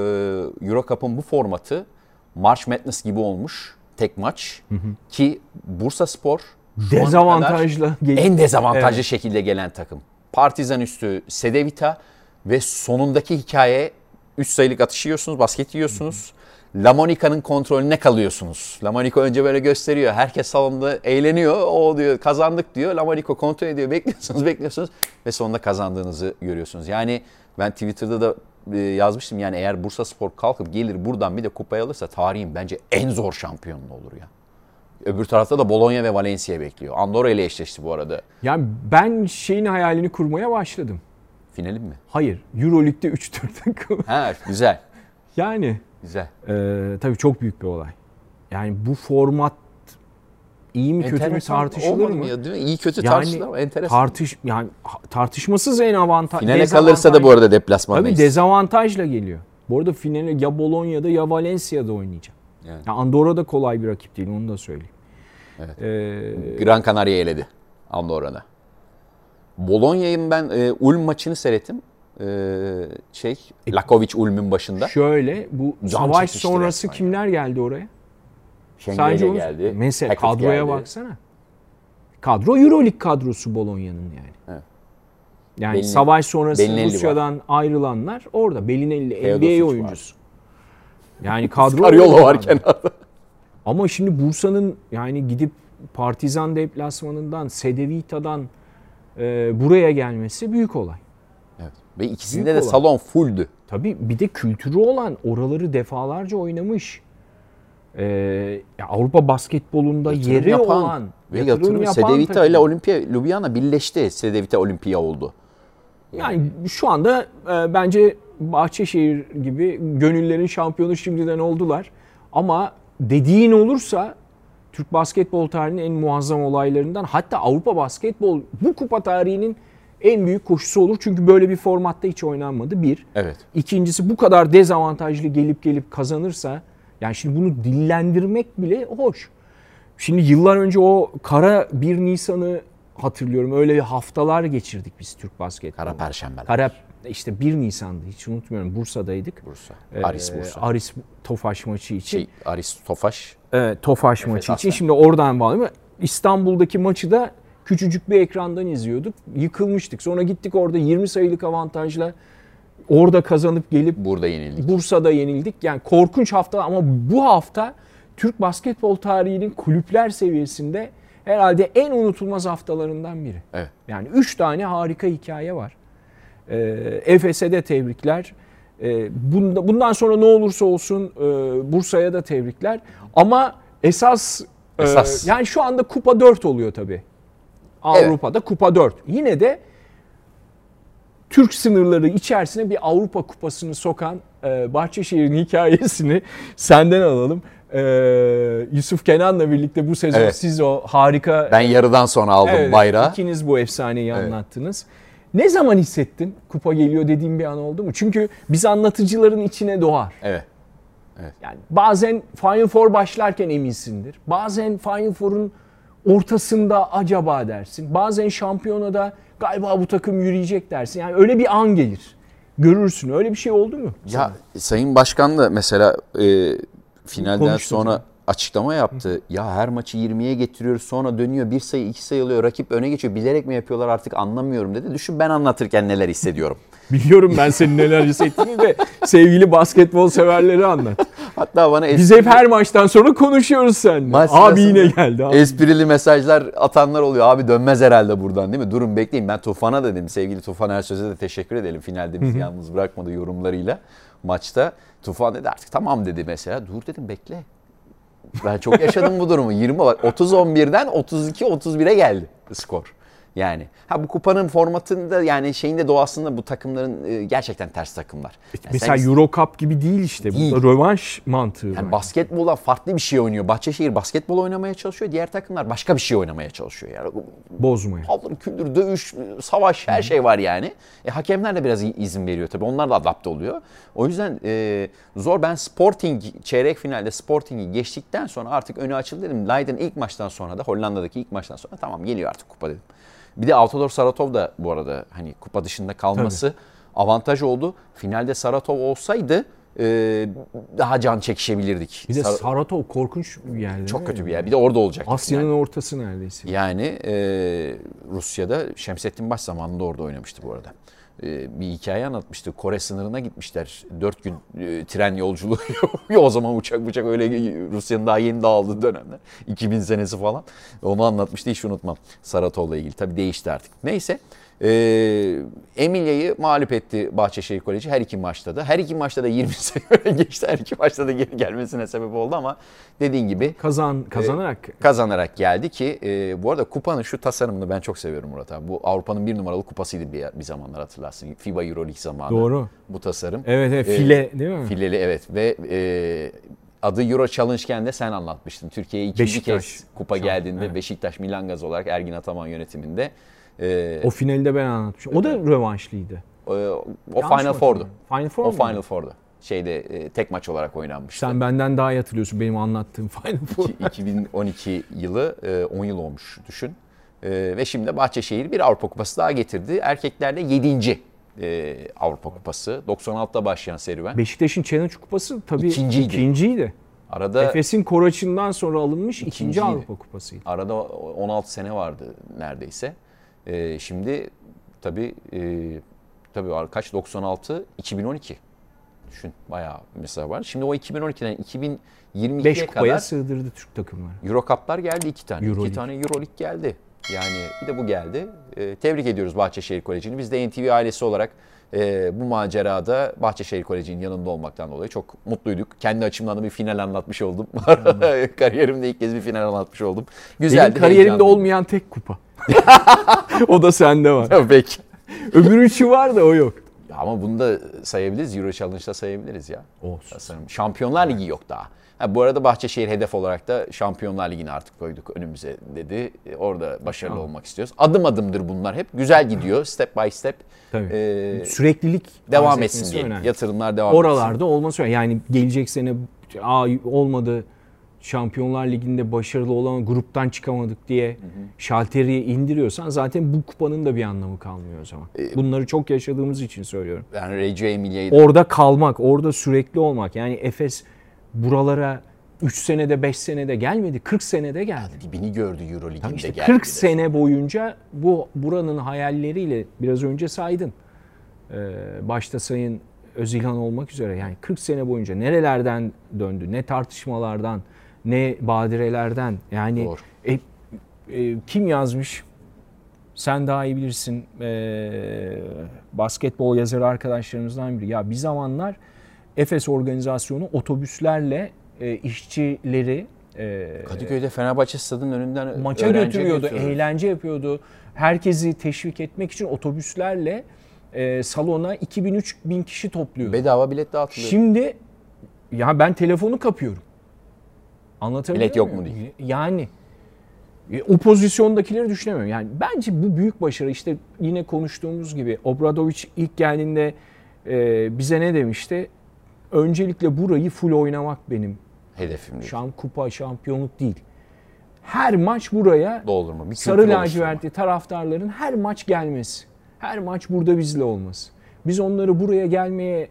Euro Cup'ın bu formatı March Madness gibi olmuş tek maç hı hı. ki Bursa Spor dezavantajlı en dezavantajlı evet. şekilde gelen takım. Partizan üstü Sedevita ve sonundaki hikaye 3 sayılık atışıyorsunuz, basket yiyorsunuz. Hı hı. La Monica'nın kontrolüne kalıyorsunuz. La Monica önce böyle gösteriyor. Herkes salonda eğleniyor. O diyor kazandık diyor. La Monica kontrol ediyor. Bekliyorsunuz bekliyorsunuz ve sonunda kazandığınızı görüyorsunuz. Yani ben Twitter'da da e, yazmıştım yani eğer Bursa Spor kalkıp gelir buradan bir de kupayı alırsa tarihin bence en zor şampiyonluğu olur ya. Öbür tarafta da Bologna ve Valencia bekliyor. Andorra ile eşleşti bu arada. Yani ben şeyin hayalini kurmaya başladım. Finalim mi? Hayır. Euroleague'de 3-4 takım. Ha güzel. yani Güzel. e, tabii çok büyük bir olay. Yani bu format iyi mi kötü mü Enteresan tartışılır mı? Ya, değil mi? İyi kötü Yani tartışılır ama enteresan. Tartış yani tartışmasız en avantaj. Finale kalırsa da bu arada deplasmanda. Tabii dezavantajla geliyor. Bu arada finale ya Bologna'da ya Valencia'da oynayacak. Yani. Ya Andorra da kolay bir rakip değil onu da söyleyeyim. Evet. Ee, Gran Canaria eledi Andorra'da. Bologna'nın ben e, Ulm maçını seyrettim. E, şey, Lakovic Ulm'ün başında. şöyle bu Can savaş sonrası resmen kimler geldi oraya? Şengeli geldi. Mesela Hackett kadroya geldi. baksana. Kadro Euroleague kadrosu Bologna'nın yani. Evet. Yani Belli- savaş sonrası Bellinelli var. Rusya'dan ayrılanlar orada. Bellinelli Teodosic NBA var. oyuncusu. Yani kadro Karyolo orada. var kenarda. Ama şimdi Bursa'nın yani gidip Partizan deplasmanından, Sedevita'dan e, buraya gelmesi büyük olay. Ve ikisinde Büyük de olay. salon fulldü. Tabii bir de kültürü olan oraları defalarca oynamış. Ee, Avrupa basketbolunda Yatırım yeri yapan olan, ve yatırım, yapan Sedevita takım. ile Olimpia Ljubljana birleşti. Sedevita Olimpia oldu. Yani şu anda e, bence Bahçeşehir gibi gönüllerin şampiyonu şimdiden oldular. Ama dediğin olursa Türk basketbol tarihinin en muazzam olaylarından hatta Avrupa basketbol bu kupa tarihinin en büyük koşusu olur. Çünkü böyle bir formatta hiç oynanmadı bir. Evet. İkincisi bu kadar dezavantajlı gelip gelip kazanırsa yani şimdi bunu dillendirmek bile hoş. Şimdi yıllar önce o kara 1 Nisan'ı hatırlıyorum. Öyle haftalar geçirdik biz Türk basketbolu. Kara Perşembeler. Kara işte 1 Nisan'dı hiç unutmuyorum. Bursa'daydık. Bursa. Ee, Aris Bursa. Aris Tofaş maçı için. şey, Aris Tofaş. Evet, Tofaş maçı için. Aslan. Şimdi oradan bağlı. İstanbul'daki maçı da küçücük bir ekrandan izliyorduk. Yıkılmıştık. Sonra gittik orada 20 sayılık avantajla orada kazanıp gelip Burada yenildik. Bursa'da yenildik. Yani korkunç hafta ama bu hafta Türk basketbol tarihinin kulüpler seviyesinde herhalde en unutulmaz haftalarından biri. Evet. Yani 3 tane harika hikaye var. Ee, Efes'e de tebrikler. Ee, bunda, bundan sonra ne olursa olsun e, Bursa'ya da tebrikler. Ama esas, e, Esas. yani şu anda kupa 4 oluyor tabii. Avrupa'da kupa 4. Yine de Türk sınırları içerisine bir Avrupa kupasını sokan e, Bahçeşehir'in hikayesini senden alalım. E, Yusuf Kenan'la birlikte bu sezon Evet. siz o harika Ben yarıdan sonra aldım Evet, bayrağı. İkiniz bu efsaneyi anlattınız. Ne zaman hissettin kupa geliyor dediğim bir an oldu mu? Çünkü biz anlatıcıların içine doğar. Evet. Yani bazen Final Four başlarken eminsindir. Bazen Final Four'un ortasında acaba dersin. Bazen şampiyonada galiba bu takım yürüyecek dersin. Yani öyle bir an gelir. Görürsün. Öyle bir şey oldu mu? Ya Sayın Başkan da mesela e, finalden Konuştuk sonra açıklama yaptı. Ya her maçı 20'ye getiriyoruz sonra dönüyor bir sayı iki sayı oluyor rakip öne geçiyor bilerek mi yapıyorlar artık anlamıyorum dedi. Düşün ben anlatırken neler hissediyorum. Biliyorum ben senin neler hissettiğini de sevgili basketbol severleri anlat. Hatta bana Biz hep her maçtan sonra konuşuyoruz. Maç Abi yine geldi. Abi. Esprili mesajlar atanlar oluyor. Abi dönmez herhalde buradan değil mi? Durun bekleyin. Ben Tufan'a dedim. Sevgili Tufan Ersöz'e de teşekkür edelim. Finalde bizi yalnız bırakmadı yorumlarıyla maçta. Tufan dedi artık tamam dedi mesela. Dur dedim bekle. Ben çok yaşadım bu durumu. 20 bak 30-11'den 32-31'e geldi skor. Yani ha bu kupanın formatında yani şeyinde doğasında bu takımların e, gerçekten ters takımlar. Yani Mesela sen- Euro Cup gibi değil işte. Değil. Burada rövanş mantığı yani var. basketbola farklı bir şey oynuyor. Bahçeşehir basketbol oynamaya çalışıyor. Diğer takımlar başka bir şey oynamaya çalışıyor. Yani Bozmaya. Paldır, küldür, dövüş, savaş her şey var yani. E, hakemler de biraz izin veriyor tabii. Onlar da adapte oluyor. O yüzden e, zor. Ben Sporting çeyrek finalde Sporting'i geçtikten sonra artık önü açıldı dedim. Leiden ilk maçtan sonra da Hollanda'daki ilk maçtan sonra tamam geliyor artık kupa dedim. Bir de Autodor Saratov da bu arada hani kupa dışında kalması avantaj oldu. Finalde Saratov olsaydı e, daha can çekişebilirdik. Bir de Sar- Saratov korkunç bir yer. çok kötü bir yer. Bir de orada olacak. Asya'nın ortası neredeyse. Yani e, Rusya'da Şemsettin Baş zamanında orada oynamıştı bu arada. E, bir hikaye anlatmıştı. Kore sınırına gitmişler. Dört gün e, tren yolculuğu. o zaman uçak uçak öyle Rusya'nın daha yeni dağıldığı dönemler. 2000 senesi falan. Onu anlatmıştı hiç unutmam. Saratov'la ilgili. Tabii değişti artık. Neyse. E, Emilya'yı mağlup etti Bahçeşehir Koleji her iki maçta da. Her iki maçta da 20 sayı geçti. Her iki maçta da geri gelmesine sebep oldu ama dediğin gibi kazan kazanarak e, kazanarak geldi ki e, bu arada kupanın şu tasarımını ben çok seviyorum Murat abi. Bu Avrupa'nın bir numaralı kupasıydı bir, bir zamanlar hatırlarsın. FIBA Euroleague zamanı. Doğru. Bu tasarım. Evet, evet file e, değil mi? Fileli evet ve e, adı Euro Challenge'ken de sen anlatmıştın. Türkiye'ye ikinci Beşiktaş. kez kupa geldiğinde evet. Beşiktaş Milan Gaz olarak Ergin Ataman yönetiminde. E, o finali de ben anlatmışım. O da rövanşlıydı. O, o Final Four'du. Final Four O Final Four'du. Şeyde e, tek maç olarak oynanmıştı. Sen benden daha iyi hatırlıyorsun benim anlattığım Final Four. 2012 yılı e, 10 yıl olmuş düşün. E, ve şimdi Bahçeşehir bir Avrupa Kupası daha getirdi. Erkeklerde 7 e, Avrupa Kupası. 96'da başlayan serüven. Beşiktaş'ın Challenge Kupası tabii ikinciydi. ikinciydi. Arada Efes'in Koraç'ından sonra alınmış ikinci Avrupa Kupasıydı. Arada 16 sene vardı neredeyse. E, şimdi tabii e, tabii kaç 96 2012. Düşün bayağı mesela var. Şimdi o 2012'den 2022'ye kadar kupaya sığdırdı Türk takımları. Euro Cup'lar geldi iki tane. Euro iki tane Euro Lig geldi. Yani bir de bu geldi. E, tebrik ediyoruz Bahçeşehir Koleji'ni. Biz de NTV ailesi olarak e, bu macerada Bahçeşehir Koleji'nin yanında olmaktan dolayı çok mutluyduk. Kendi açımdan da bir final anlatmış oldum. Kariyerimde ilk kez bir final anlatmış oldum. Güzeldi. Benim kariyerimde olmayan tek kupa. o da sende var. Peki. Öbür üçü var da o yok. Ama bunu da sayabiliriz. Euro Challenge'da sayabiliriz ya. Olsun. Şampiyonlar Ligi yok daha. Ha, bu arada Bahçeşehir hedef olarak da Şampiyonlar Ligi'ni artık koyduk önümüze dedi. E, orada başarılı tamam. olmak istiyoruz. Adım adımdır bunlar hep. Güzel gidiyor step by step. Tabii. Ee, Süreklilik devam etsin diye. Önemli. Yatırımlar devam Oralarda etsin. Oralarda olması önemli. Yani gelecek sene Aa, olmadı Şampiyonlar Ligi'nde başarılı olan gruptan çıkamadık diye hı hı. şalteri indiriyorsan zaten bu kupanın da bir anlamı kalmıyor o zaman. Ee, Bunları çok yaşadığımız için söylüyorum. Yani Reggio Emilia'yı Orada kalmak, orada sürekli olmak. Yani Efes buralara 3 senede 5 senede gelmedi. 40 senede geldi. Dibini gördü Euroleague'inde işte geldi. 40 sene boyunca bu buranın hayalleriyle biraz önce saydın. Ee, başta Sayın Özilhan olmak üzere yani 40 sene boyunca nerelerden döndü, ne tartışmalardan, ne badirelerden. Yani Doğru. E, e, kim yazmış? Sen daha iyi bilirsin. E, basketbol yazarı arkadaşlarımızdan biri. Ya bir zamanlar Efes organizasyonu otobüslerle e, işçileri e, Kadıköy'de Fenerbahçe stadının önünden maça götürüyordu, götürüyordu, eğlence yapıyordu. Herkesi teşvik etmek için otobüslerle e, salona 2000-3000 kişi topluyor. Bedava bilet dağıtılıyor. Şimdi ya ben telefonu kapıyorum. Anlatabiliyor Bilet yok mu diye. Yani e, o pozisyondakileri düşünemiyorum. Yani bence bu büyük başarı işte yine konuştuğumuz gibi Obradovic ilk geldiğinde e, bize ne demişti? Öncelikle burayı full oynamak benim hedefim. Şam kupa şampiyonluk değil. Her maç buraya doldurma. Bir sarı lacivertli taraftarların her maç gelmesi. Her maç burada bizle olması. Biz onları buraya gelmeye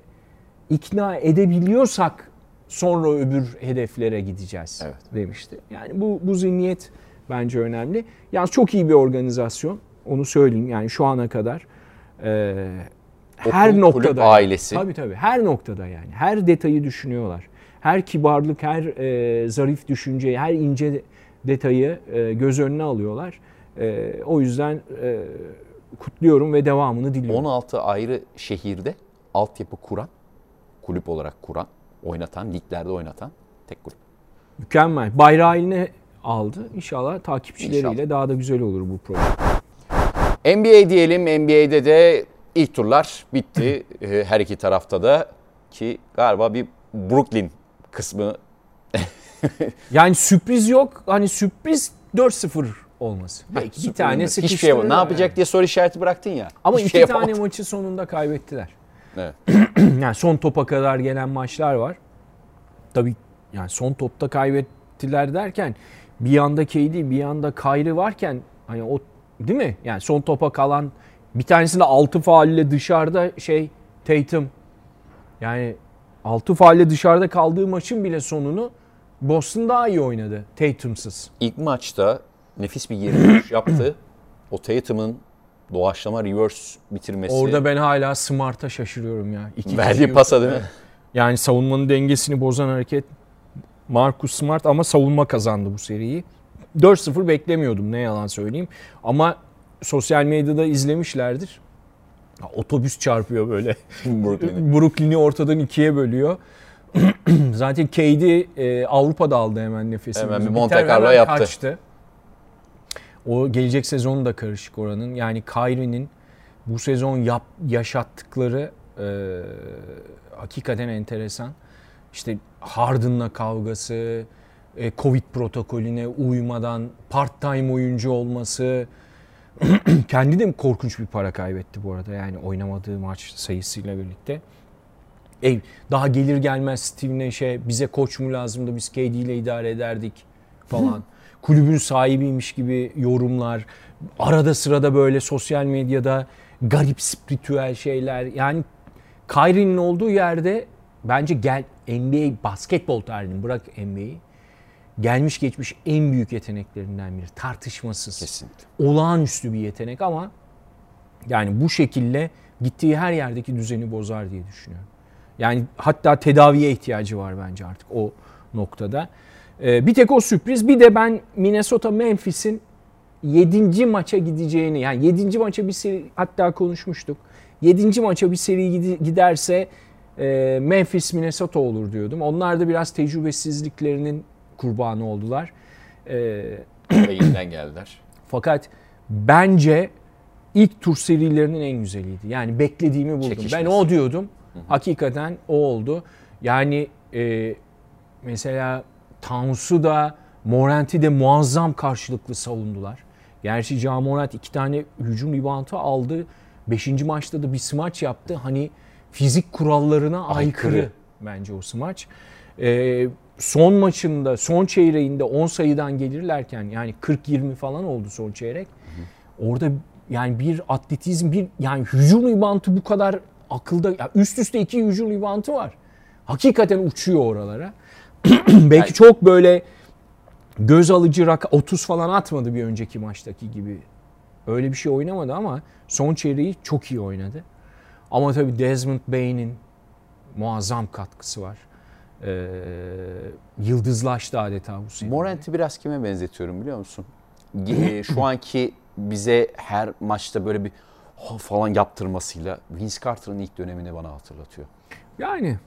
ikna edebiliyorsak sonra öbür hedeflere gideceğiz evet. demişti. Yani bu bu zihniyet bence önemli. Yalnız çok iyi bir organizasyon. Onu söyleyeyim. Yani şu ana kadar e, her Okul, noktada ailesi. Tabii tabii. Her noktada yani. Her detayı düşünüyorlar. Her kibarlık, her e, zarif düşünceyi, her ince detayı e, göz önüne alıyorlar. E, o yüzden e, kutluyorum ve devamını diliyorum. 16 ayrı şehirde altyapı kuran, kulüp olarak kuran oynatan, liglerde oynatan tek grup. Mükemmel. Bayrağı eline aldı. İnşallah takipçileriyle İnşallah. daha da güzel olur bu proje. NBA diyelim. NBA'de de ilk turlar bitti. Ee, her iki tarafta da ki galiba bir Brooklyn kısmı yani sürpriz yok. Hani sürpriz 4-0 olması. Belki bir tane sıkıştırır. Hiçbir şey Ne yapacak diye soru işareti bıraktın ya. Ama iki şey tane yapamadım. maçı sonunda kaybettiler. Evet. yani son topa kadar gelen maçlar var. Tabii yani son topta kaybettiler derken bir yanda KD bir yanda Kyrie varken hani o değil mi? Yani son topa kalan bir tanesinde 6 faulle dışarıda şey Tatum. Yani 6 faulle dışarıda kaldığı maçın bile sonunu Boston daha iyi oynadı Tatum'sız. İlk maçta nefis bir geri yaptı. O Tatum'un doğaçlama reverse bitirmesi. Orada ben hala Smart'a şaşırıyorum ya. İki Verdiği pasa değil mi? Yani savunmanın dengesini bozan hareket Marcus Smart ama savunma kazandı bu seriyi. 4-0 beklemiyordum ne yalan söyleyeyim. Ama sosyal medyada izlemişlerdir. Otobüs çarpıyor böyle. Brooklyn'i ortadan ikiye bölüyor. Zaten KD e, Avrupa'da aldı hemen nefesini. Hemen bir Monte Carlo yaptı. Kaçtı. O gelecek sezonu da karışık oranın. Yani Kyrie'nin bu sezon yap, yaşattıkları e, hakikaten enteresan. İşte Harden'la kavgası, e, Covid protokolüne uymadan part-time oyuncu olması. Kendi de korkunç bir para kaybetti bu arada yani oynamadığı maç sayısıyla birlikte. Ey, daha gelir gelmez Steve Nash'e bize koç mu lazımdı biz KD ile idare ederdik falan. Kulübün sahibiymiş gibi yorumlar. Arada sırada böyle sosyal medyada garip spiritüel şeyler. Yani Kyrie'nin olduğu yerde bence gel NBA basketbol tarihinin bırak NBA'yi gelmiş geçmiş en büyük yeteneklerinden biri. Tartışmasız. Kesinlikle. Olağanüstü bir yetenek ama yani bu şekilde gittiği her yerdeki düzeni bozar diye düşünüyorum. Yani hatta tedaviye ihtiyacı var bence artık o noktada. Ee, bir tek o sürpriz. Bir de ben Minnesota Memphis'in 7. maça gideceğini yani 7. maça bir seri hatta konuşmuştuk. 7. maça bir seri giderse e, Memphis Minnesota olur diyordum. Onlar da biraz tecrübesizliklerinin kurbanı oldular. Yeniden geldiler. Fakat bence ilk tur serilerinin en güzeliydi. Yani beklediğimi buldum. Çekişmesi. Ben o diyordum. Hı hı. Hakikaten o oldu. Yani e, mesela Tansu da Morant'i de muazzam karşılıklı savundular. Gerçi Camorant iki tane hücum ribantı aldı. Beşinci maçta da bir smaç yaptı. Hani fizik kurallarına aykırı, aykırı bence o smaç. Ee, son maçında, son çeyreğinde 10 sayıdan gelirlerken yani 40-20 falan oldu son çeyrek. Hı hı. Orada yani bir atletizm, bir yani hücum ribantı bu kadar akılda ya üst üste iki hücum ribantı var. Hakikaten uçuyor oralara. Belki yani, çok böyle göz alıcı rak 30 falan atmadı bir önceki maçtaki gibi. Öyle bir şey oynamadı ama son çeyreği çok iyi oynadı. Ama tabii Desmond Bain'in muazzam katkısı var. Ee, yıldızlaştı adeta bu sene. Morant'i biraz kime benzetiyorum biliyor musun? Şu anki bize her maçta böyle bir falan yaptırmasıyla Vince Carter'ın ilk dönemini bana hatırlatıyor. Yani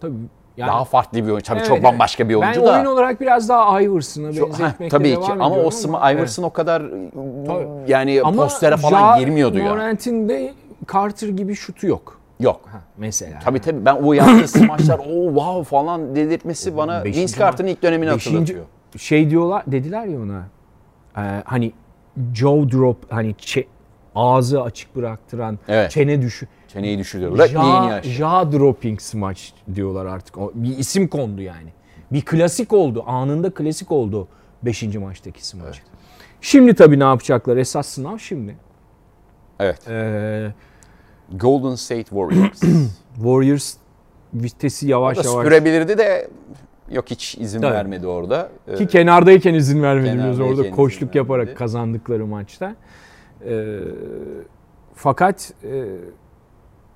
tabii yani, daha farklı bir oyuncu. Tabii evet, çok bambaşka bir oyuncu ben da. Ben oyun olarak biraz daha Iverson'a benzetmekte Tabii ki ama o ama, Iverson evet. o kadar tabii. yani ama postere falan ja, girmiyordu ya. Morant'in de Carter gibi şutu yok. Yok. Ha, mesela. Tabii tabii ben o yaptığı smaçlar o wow falan dedirtmesi bana Vince Carter'ın ilk dönemini beşinci, hatırlatıyor. Şey diyorlar dediler ya ona. E, hani Joe drop hani çe, ağzı açık bıraktıran evet. çene düşü. Çeneyi düşürüyor. Ja, ja dropping smash diyorlar artık. O, bir isim kondu yani. Bir klasik oldu. Anında klasik oldu 5. maçtaki smaç. Evet. Şimdi tabii ne yapacaklar? Esas sınav şimdi. Evet. Ee, Golden State Warriors. Warriors vitesi yavaş yavaş. sürebilirdi de yok hiç izin Tabii. vermedi orada. Ki kenardayken izin vermedi orada koşluk yaparak kazandıkları maçta. Ee, fakat e,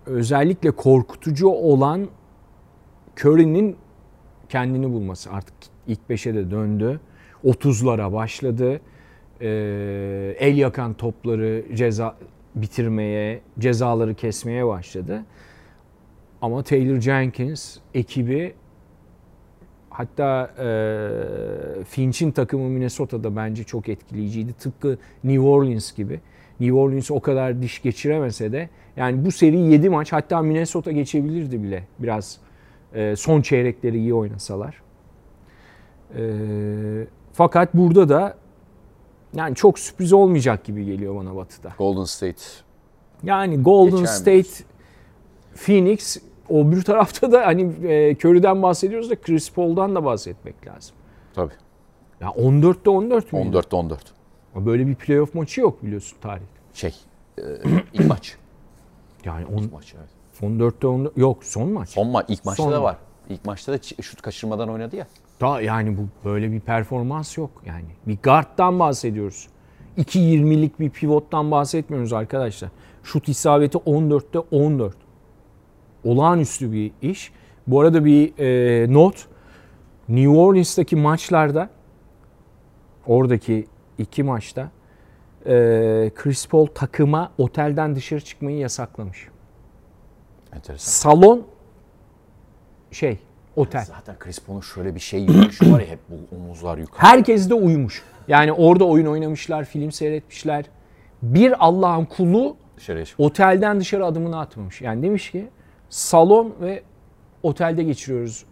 özellikle korkutucu olan Curry'nin kendini bulması artık ilk 5'e de döndü. 30'lara başladı. Ee, el yakan topları ceza bitirmeye, cezaları kesmeye başladı. Ama Taylor Jenkins ekibi hatta e, Finch'in takımı Minnesota'da bence çok etkileyiciydi. Tıpkı New Orleans gibi. New Orleans o kadar diş geçiremese de yani bu seri 7 maç hatta Minnesota geçebilirdi bile biraz e, son çeyrekleri iyi oynasalar. E, fakat burada da yani çok sürpriz olmayacak gibi geliyor bana Batı'da. Golden State. Yani Golden Geçer State, Phoenix o bir tarafta da hani e, Curry'den bahsediyoruz da Chris Paul'dan da bahsetmek lazım. Tabii. Ya 14'te 14 mü? 14'te 14. Böyle bir playoff maçı yok biliyorsun tarihte. Şey, e, ilk maç. Yani on, ilk maç evet. 14'te 14 yok son maç. Son maç ilk maçta son da var. İlk maçta da şut kaçırmadan oynadı ya. Da yani bu böyle bir performans yok yani. Bir guard'dan bahsediyoruz. 2.20'lik bir pivottan bahsetmiyoruz arkadaşlar. Şut isabeti 14'te 14. Olağanüstü bir iş. Bu arada bir e, not. New Orleans'taki maçlarda oradaki iki maçta Chris Paul takıma otelden dışarı çıkmayı yasaklamış. Enteresan. Salon şey otel. Zaten Chris Paul'un şöyle bir şey yürüyüşü var ya hep bu omuzlar yukarı. Herkes de uyumuş. Yani orada oyun oynamışlar, film seyretmişler. Bir Allah'ın kulu otelden dışarı adımını atmamış. Yani demiş ki salon ve otelde geçiriyoruz.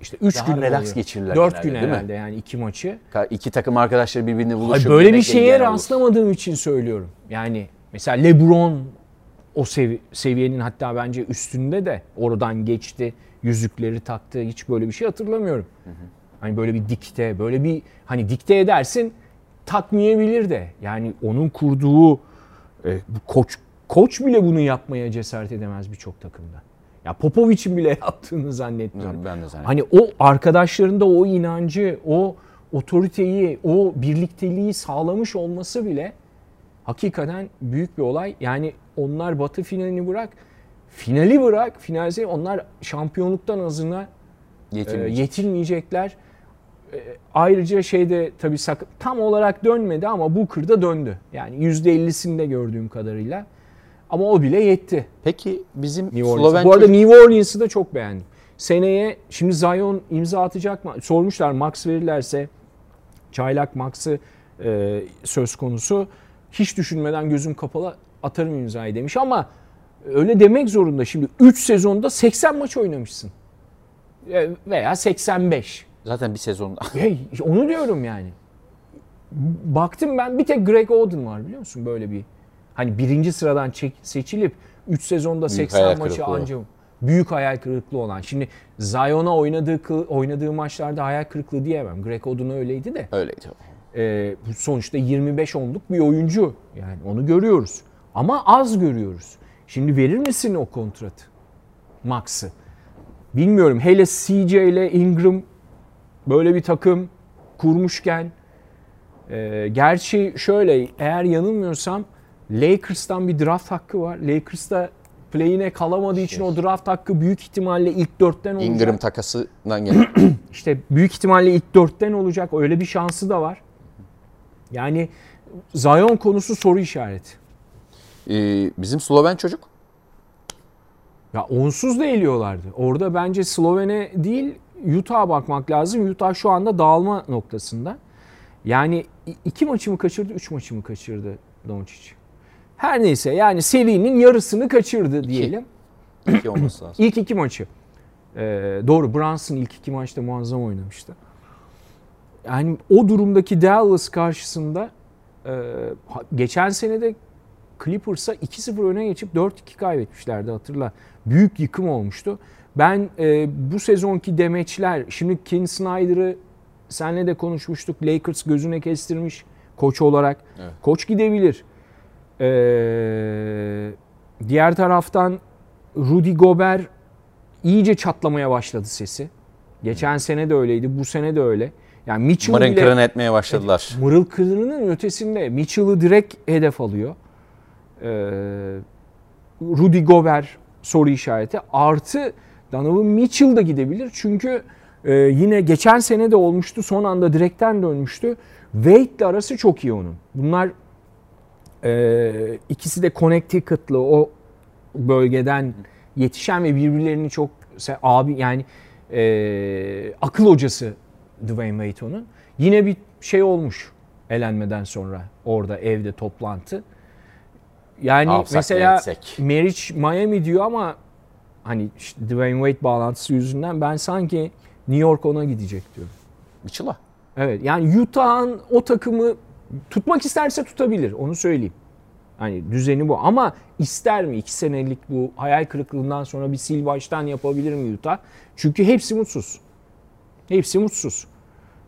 İşte 3 Daha gün relax oluyor. geçirirler 4 genelde, gün değil mi? herhalde yani iki maçı. İki takım arkadaşları birbirini Ay buluşup böyle bir şeye rastlamadığım için söylüyorum. Yani mesela LeBron o sevi- seviyenin hatta bence üstünde de oradan geçti. Yüzükleri taktı. Hiç böyle bir şey hatırlamıyorum. Hani böyle bir dikte, böyle bir hani dikte edersin takmayabilir de. Yani onun kurduğu e, bu koç koç bile bunu yapmaya cesaret edemez birçok takımda. Ya Popovic'in bile yaptığını zannetmiyorum. Ben de zannediyorum. Hani o arkadaşlarında o inancı, o otoriteyi, o birlikteliği sağlamış olması bile hakikaten büyük bir olay. Yani onlar batı finalini bırak, finali bırak, finalde onlar şampiyonluktan azına e, Yetinmeyecek. yetinmeyecekler. E, ayrıca şeyde tabii sak- tam olarak dönmedi ama Booker'da döndü. Yani %50'sinde gördüğüm kadarıyla. Ama o bile yetti. Peki bizim New Orleans. Bu arada New Orleans'ı da çok beğendim. Seneye şimdi Zion imza atacak mı? Sormuşlar Max verirlerse çaylak Max'ı e, söz konusu. Hiç düşünmeden gözüm kapalı atarım imzayı demiş ama öyle demek zorunda. Şimdi 3 sezonda 80 maç oynamışsın. E, Veya 85. zaten bir sezonda Hey, onu diyorum yani. Baktım ben bir tek Greg Oden var biliyor musun böyle bir. Hani birinci sıradan çek, seçilip 3 sezonda Büyük 80 hayal maçı kırıklığı. anca büyük hayal kırıklığı olan. Şimdi Zion'a oynadığı oynadığı maçlarda hayal kırıklığı diyemem. Greg Oden öyleydi de. öyleydi. e, bu sonuçta 25 onluk bir oyuncu. Yani onu görüyoruz. Ama az görüyoruz. Şimdi verir misin o kontratı? Max'ı. Bilmiyorum. Hele CJ ile Ingram böyle bir takım kurmuşken e, gerçi şöyle eğer yanılmıyorsam Lakers'tan bir draft hakkı var. Lakers'ta play'ine kalamadığı için o draft hakkı büyük ihtimalle ilk dörtten olacak. Ingram takasından gelen. İşte büyük ihtimalle ilk dörtten olacak. Öyle bir şansı da var. Yani Zion konusu soru işareti. Ee, bizim Sloven çocuk Ya onsuz da eliyorlardı. Orada bence Slovene değil Utah'a bakmak lazım. Utah şu anda dağılma noktasında. Yani iki maçı mı kaçırdı, üç maçı mı kaçırdı Doncic? Her neyse yani serinin yarısını kaçırdı diyelim. iki olması lazım. İlk iki maçı. Ee, doğru Brunson ilk iki maçta muazzam oynamıştı. Yani o durumdaki Dallas karşısında e, geçen sene de Clippers'a 2-0 öne geçip 4-2 kaybetmişlerdi hatırla. Büyük yıkım olmuştu. Ben e, bu sezonki demeçler, şimdi Ken Snyder'ı senle de konuşmuştuk. Lakers gözüne kestirmiş koç olarak. Evet. Koç gidebilir. Ee, diğer taraftan Rudy Gobert iyice çatlamaya başladı sesi. Geçen sene de öyleydi, bu sene de öyle. Yani Mitchell'ı Mırın bile kırın etmeye başladılar. mırıl kırının ötesinde Mitchell'ı direkt hedef alıyor. Ee, Rudy Gobert soru işareti. Artı Donovan Mitchell da gidebilir. Çünkü e, yine geçen sene de olmuştu. Son anda direkten dönmüştü. Wade ile arası çok iyi onun. Bunlar e, ikisi de Connecticut'lı o bölgeden yetişen ve birbirlerini çok abi yani e, akıl hocası Dwayne Wade onun. Yine bir şey olmuş elenmeden sonra orada evde toplantı. Yani ne mesela etsek? Meriç Miami diyor ama hani işte Dwayne Wade bağlantısı yüzünden ben sanki New York ona gidecek diyorum. Mitchell'a. Evet yani Utah'ın o takımı tutmak isterse tutabilir onu söyleyeyim. Hani düzeni bu ama ister mi 2 senelik bu hayal kırıklığından sonra bir sil baştan yapabilir mi Utah? Çünkü hepsi mutsuz. Hepsi mutsuz.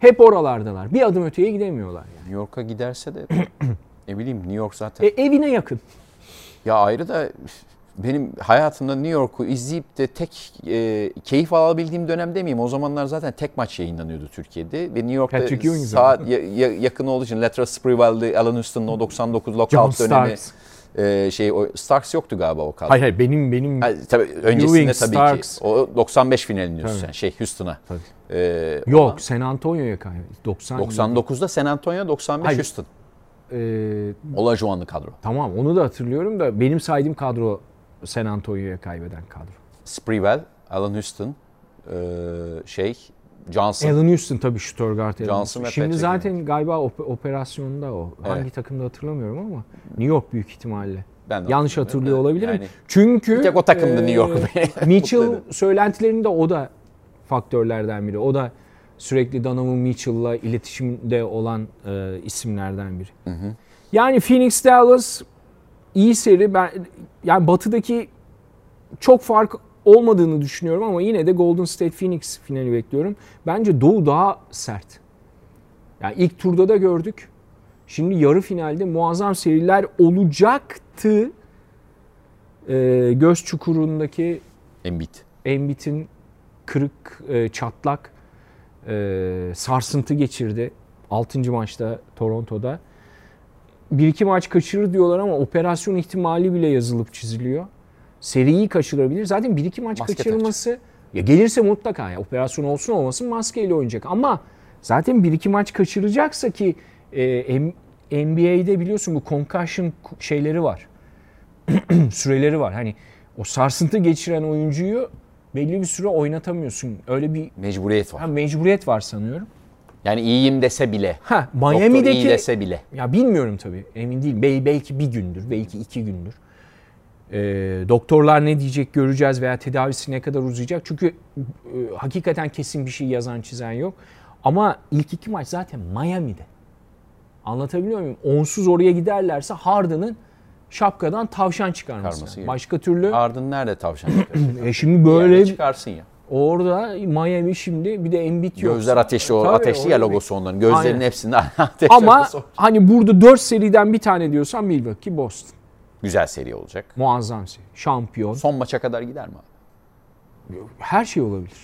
Hep oralardalar. Bir adım öteye gidemiyorlar yani. New York'a giderse de ne bileyim New York zaten. E, evine yakın. Ya ayrı da benim hayatımda New York'u izleyip de tek e, keyif alabildiğim dönem demeyeyim. O zamanlar zaten tek maç yayınlanıyordu Türkiye'de. Ve New York'ta saat ya- ya- yakın olduğu için Latrell Sprewell'di, Alan Houston'ın o 99 John lockout dönemi. Starks. E, şey, o, Starks yoktu galiba o kadro. Hayır hayır benim benim Ha, tabii öncesinde Ewing, tabii Starks. ki. O 95 finalini diyorsun sen. Şey Houston'a. Tabii. E, yok San Antonio'ya kaybetti. 90 99'da San Antonio, 95 Hayır. Houston. e, Olajuwon'lu kadro. Tamam onu da hatırlıyorum da benim saydığım kadro San Antonio'ya kaybeden kadro. Sprewell, Alan Houston, e, şey Johnson. Alan Houston tabii Stuttgart. Johnson ve Şimdi Patrick zaten galiba op- operasyonda o. Evet. Hangi takımda hatırlamıyorum ama New York büyük ihtimalle. Ben de Yanlış hatırlıyor hatırlamıyorum. olabilirim. Yani Çünkü bir tek o takımda New York e, Mitchell söylentilerinde o da faktörlerden biri. O da sürekli Donovan Mitchell'la iletişimde olan e, isimlerden biri. Yani Phoenix Dallas iyi seri. Ben yani batıdaki çok fark olmadığını düşünüyorum ama yine de Golden State Phoenix finali bekliyorum. Bence Doğu daha sert. Yani ilk turda da gördük. Şimdi yarı finalde muazzam seriler olacaktı. Ee, göz çukurundaki Embiid. Embiid'in kırık, e, çatlak, e, sarsıntı geçirdi 6. maçta Toronto'da. Bir iki maç kaçırır diyorlar ama operasyon ihtimali bile yazılıp çiziliyor. Seriyi kaçırabilir. Zaten bir iki maç Maske kaçırılması ya gelirse mutlaka ya operasyon olsun olmasın maskeyle oynayacak ama zaten bir iki maç kaçıracaksa ki e, NBA'de biliyorsun bu concussion şeyleri var. süreleri var. Hani o sarsıntı geçiren oyuncuyu belli bir süre oynatamıyorsun. Öyle bir Mecburiyet var. ha, mecburiyet var sanıyorum. Yani iyiyim dese bile. Ha Doktor iyi Miami'deki dese bile. ya bilmiyorum tabii. Emin değilim. Bel- belki bir gündür, belki iki gündür. Ee, doktorlar ne diyecek göreceğiz veya tedavisi ne kadar uzayacak. Çünkü e, hakikaten kesin bir şey yazan çizen yok. Ama ilk iki maç zaten Miami'de. Anlatabiliyor muyum? Onsuz oraya giderlerse Harden'ın şapkadan tavşan çıkarması. Başka türlü Ardın nerede tavşan çıkaracak? e şimdi Böyle böyle çıkarsın ya. Orada Miami şimdi bir de Embiid yok. Gözler ateşli o Tabii, ateşli ya logosu onların. Gözlerin Aynen. hepsinde ateş Ama logosu. hani burada 4 seriden bir tane diyorsan Milwaukee, Boston. güzel seri olacak. Muazzam seri. Şampiyon. Son maça kadar gider mi? Her şey olabilir.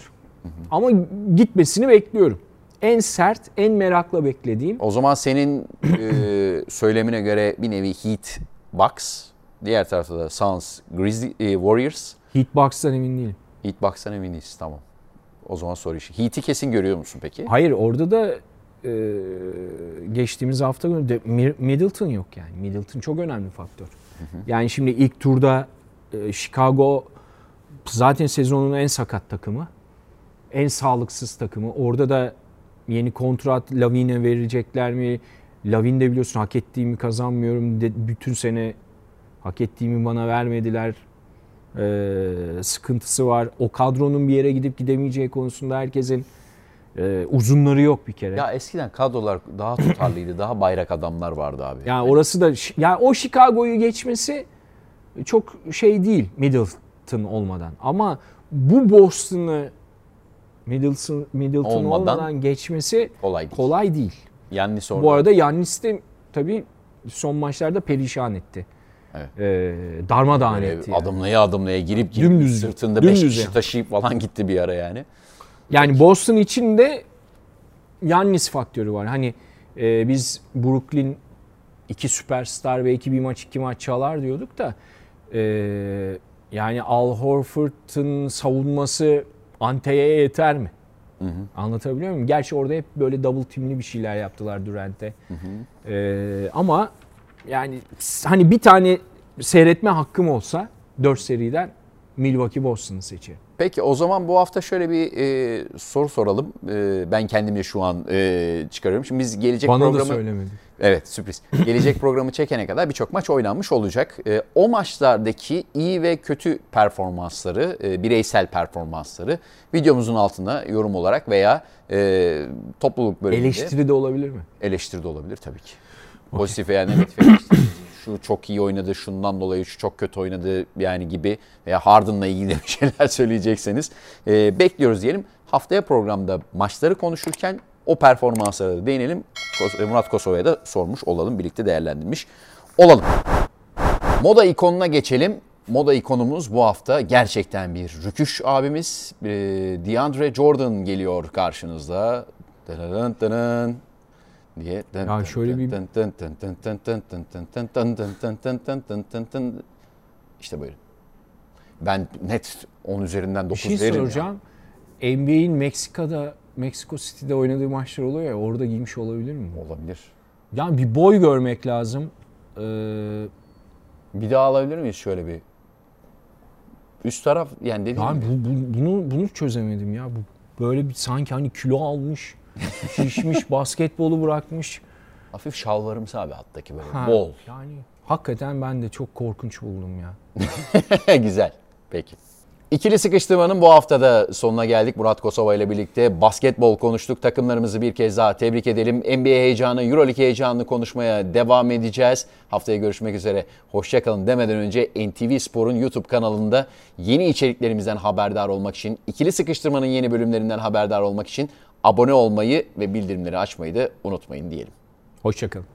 Ama gitmesini bekliyorum. En sert, en merakla beklediğim. O zaman senin e, söylemine göre bir nevi Heat Bucks, diğer tarafta da Suns Grizzly e, Warriors. Hitbox'tan emin değilim. Heat Bucks'tan eminiz tamam. O zaman soru işi. Heat'i kesin görüyor musun peki? Hayır orada da e, geçtiğimiz hafta günü Middleton yok yani. Middleton çok önemli faktör. Yani şimdi ilk turda e, Chicago zaten sezonun en sakat takımı. En sağlıksız takımı. Orada da yeni kontrat Lavin'e verecekler mi? Lavin de biliyorsun hak ettiğimi kazanmıyorum. De, bütün sene hak ettiğimi bana vermediler. Ee, sıkıntısı var. O kadronun bir yere gidip gidemeyeceği konusunda herkesin e, uzunları yok bir kere. Ya eskiden kadrolar daha tutarlıydı. daha bayrak adamlar vardı abi. Yani orası da yani o Chicago'yu geçmesi çok şey değil Middleton olmadan. Ama bu Boston'ı Middleton Middleton Olmadan olmadan, geçmesi Kolay değil. kolay değil. Yannis orada. Bu arada Yannis de tabii son maçlarda perişan etti. Evet. Ee, darmadağın Böyle etti. yani. adımlaya adımlaya girip girip Dümdüz. sırtında 5 Dümdüz kişi yani. taşıyıp falan gitti bir ara yani. Yani Boston için de Yannis faktörü var. Hani e, biz Brooklyn iki süperstar belki bir maç iki maç çalar diyorduk da e, yani Al Horford'un savunması Ante'ye yeter mi? Anlatabiliyor muyum? Gerçi orada hep böyle double teamli bir şeyler yaptılar Durant'e. E, ama yani hani bir tane seyretme hakkım olsa 4 seriden Milwaukee Boston'ı seçerim. Peki o zaman bu hafta şöyle bir e, soru soralım. E, ben kendimle şu an e, çıkarıyorum. Şimdi biz gelecek Bana da programı... söylemedi. Evet sürpriz. Gelecek programı çekene kadar birçok maç oynanmış olacak. E, o maçlardaki iyi ve kötü performansları, e, bireysel performansları videomuzun altına yorum olarak veya e, topluluk bölümünde Eleştiri de olabilir mi? eleştiri de olabilir tabii ki. Pozitif veya negatif. Şu çok iyi oynadı, şundan dolayı şu çok kötü oynadı yani gibi veya Harden'la ilgili bir şeyler söyleyecekseniz e, bekliyoruz diyelim. Haftaya programda maçları konuşurken o performanslara da değinelim. Kos- Murat Kosova'ya da sormuş olalım, birlikte değerlendirmiş olalım. Moda ikonuna geçelim. Moda ikonumuz bu hafta gerçekten bir rüküş abimiz. Ee, DeAndre Jordan geliyor karşınızda. Dırırın dırın diye. Ya şöyle bir- İşte böyle. Ben net 10 üzerinden 9 Bir şey veririm. soracağım. NBA'in Meksika'da, Meksiko City'de oynadığı maçlar oluyor ya orada giymiş olabilir mi? Olabilir. Yani bir boy görmek lazım. Ee, bir daha alabilir miyiz şöyle bir? Üst taraf yani dediğim yani bu, bu, bunu bunu çözemedim ya. Bu böyle bir sanki hani kilo almış, şişmiş, basketbolu bırakmış. Hafif şalvarımsı abi hattaki böyle ha, bol. Yani hakikaten ben de çok korkunç buldum ya. Güzel. Peki. İkili sıkıştırmanın bu haftada sonuna geldik. Murat Kosova ile birlikte basketbol konuştuk. Takımlarımızı bir kez daha tebrik edelim. NBA heyecanı, Euroleague heyecanını konuşmaya devam edeceğiz. Haftaya görüşmek üzere. Hoşçakalın demeden önce NTV Spor'un YouTube kanalında yeni içeriklerimizden haberdar olmak için, ikili sıkıştırmanın yeni bölümlerinden haberdar olmak için abone olmayı ve bildirimleri açmayı da unutmayın diyelim. Hoşçakalın.